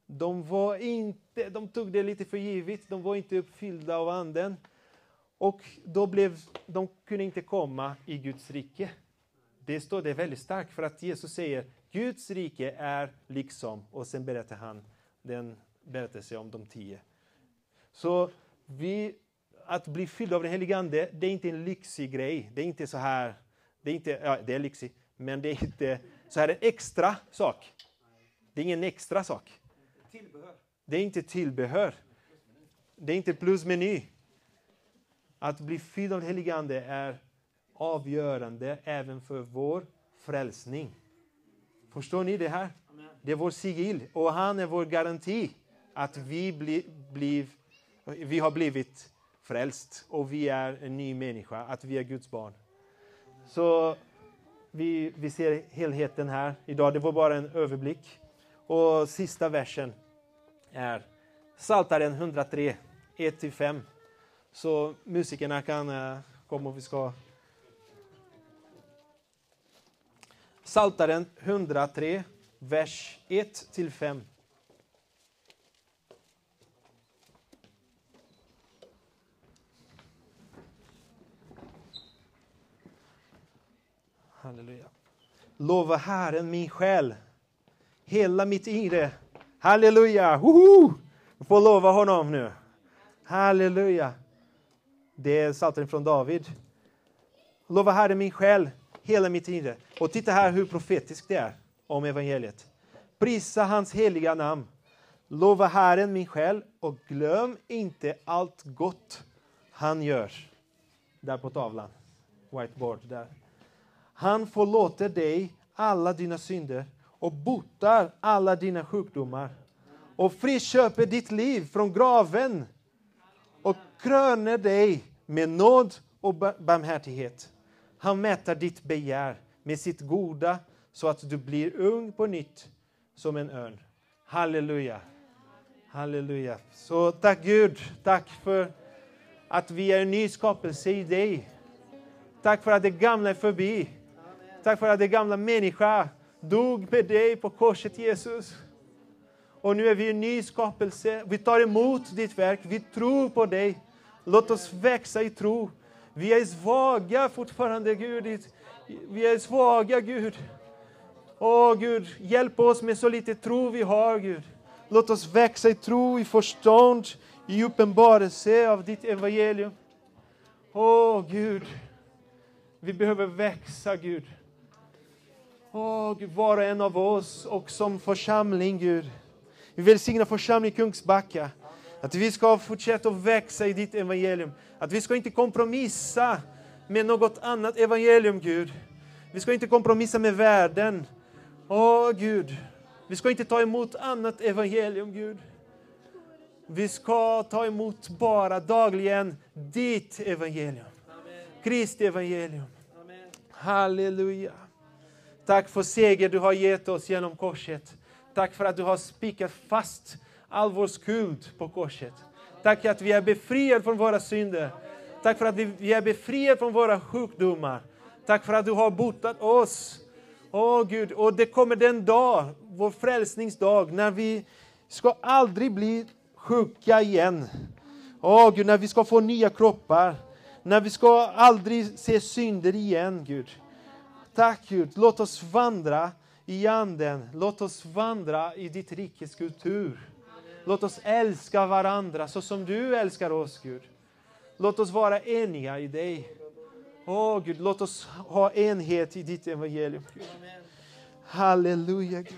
De, var inte, de tog det lite för givet, de var inte uppfyllda av Anden. Och då blev, de kunde inte komma i Guds rike. Det står det väldigt starkt för att Jesus säger Guds rike är liksom, och sen berättar han den berättelse om de tio. Så vi, att bli fylld av den helige Ande, det är inte en lyxig grej. Det är inte så här, det är inte, ja, det är lyxigt, men det är inte så här en extra sak. Det är ingen extra sak. Det är inte tillbehör. Det är inte plusmeny. Att bli fylld av den helige Ande är avgörande även för vår frälsning. Förstår ni det här? Det är vår sigill och han är vår garanti att vi, bli, bliv, vi har blivit frälst och vi är en ny människa, att vi är Guds barn. Så vi, vi ser helheten här idag. Det var bara en överblick. Och sista versen är Psaltaren 103, 1-5. Så musikerna kan eh, komma och vi ska... Psaltaren 103, vers 1-5. Halleluja. Lova Herren min själ, hela mitt inre. Halleluja! Woho! Jag får lova honom nu. Halleluja! Det är Psaltaren från David. Lova Herren min själ, hela mitt inre. Och titta här hur profetiskt det är om evangeliet. Prisa hans heliga namn. Lova Herren min själ och glöm inte allt gott han gör. Där på tavlan. Whiteboard där. Han förlåter dig alla dina synder och botar alla dina sjukdomar och friköper ditt liv från graven och kröner dig med nåd och barmhärtighet. Han mäter ditt begär med sitt goda så att du blir ung på nytt som en örn. Halleluja. Halleluja. Så tack Gud, tack för att vi är en ny skapelse i dig. Tack för att det gamla är förbi. Tack för att det gamla människa dog med dig på korset Jesus. Och nu är vi en ny skapelse. Vi tar emot ditt verk. Vi tror på dig. Låt oss växa i tro. Vi är svaga fortfarande, Gud. Vi är svaga, Gud. Åh, Gud, hjälp oss med så lite tro vi har, Gud. Låt oss växa i tro, i förstånd, i uppenbarelse av ditt evangelium. Åh, Gud. Vi behöver växa, Gud. Åh, Gud, var och en av oss och som församling, Gud. Vi välsignar församling Kungsbacka. Att vi ska fortsätta att växa i ditt evangelium. Att vi ska inte kompromissa med något annat evangelium, Gud. Vi ska inte kompromissa med världen. Åh, Gud. Vi ska inte ta emot annat evangelium, Gud. Vi ska ta emot bara dagligen ditt evangelium. Kristi evangelium. Amen. Halleluja. Tack för seger du har gett oss genom korset. Tack för att du har spikat fast all vår skuld på korset. Tack att vi är befriade från våra synder. Tack för att vi, är befriade från våra sjukdomar. Tack för att du har botat oss. Åh Gud, och det kommer den dag, vår frälsningsdag, när vi ska aldrig bli sjuka igen. Åh Gud, när vi ska få nya kroppar. När vi ska aldrig se synder igen, Gud. Tack Gud, låt oss vandra i anden. Låt oss vandra i ditt rikes kultur. Låt oss älska varandra så som du älskar oss, Gud. Låt oss vara eniga i dig. Åh Gud, låt oss ha enhet i ditt evangelium. Halleluja, Gud.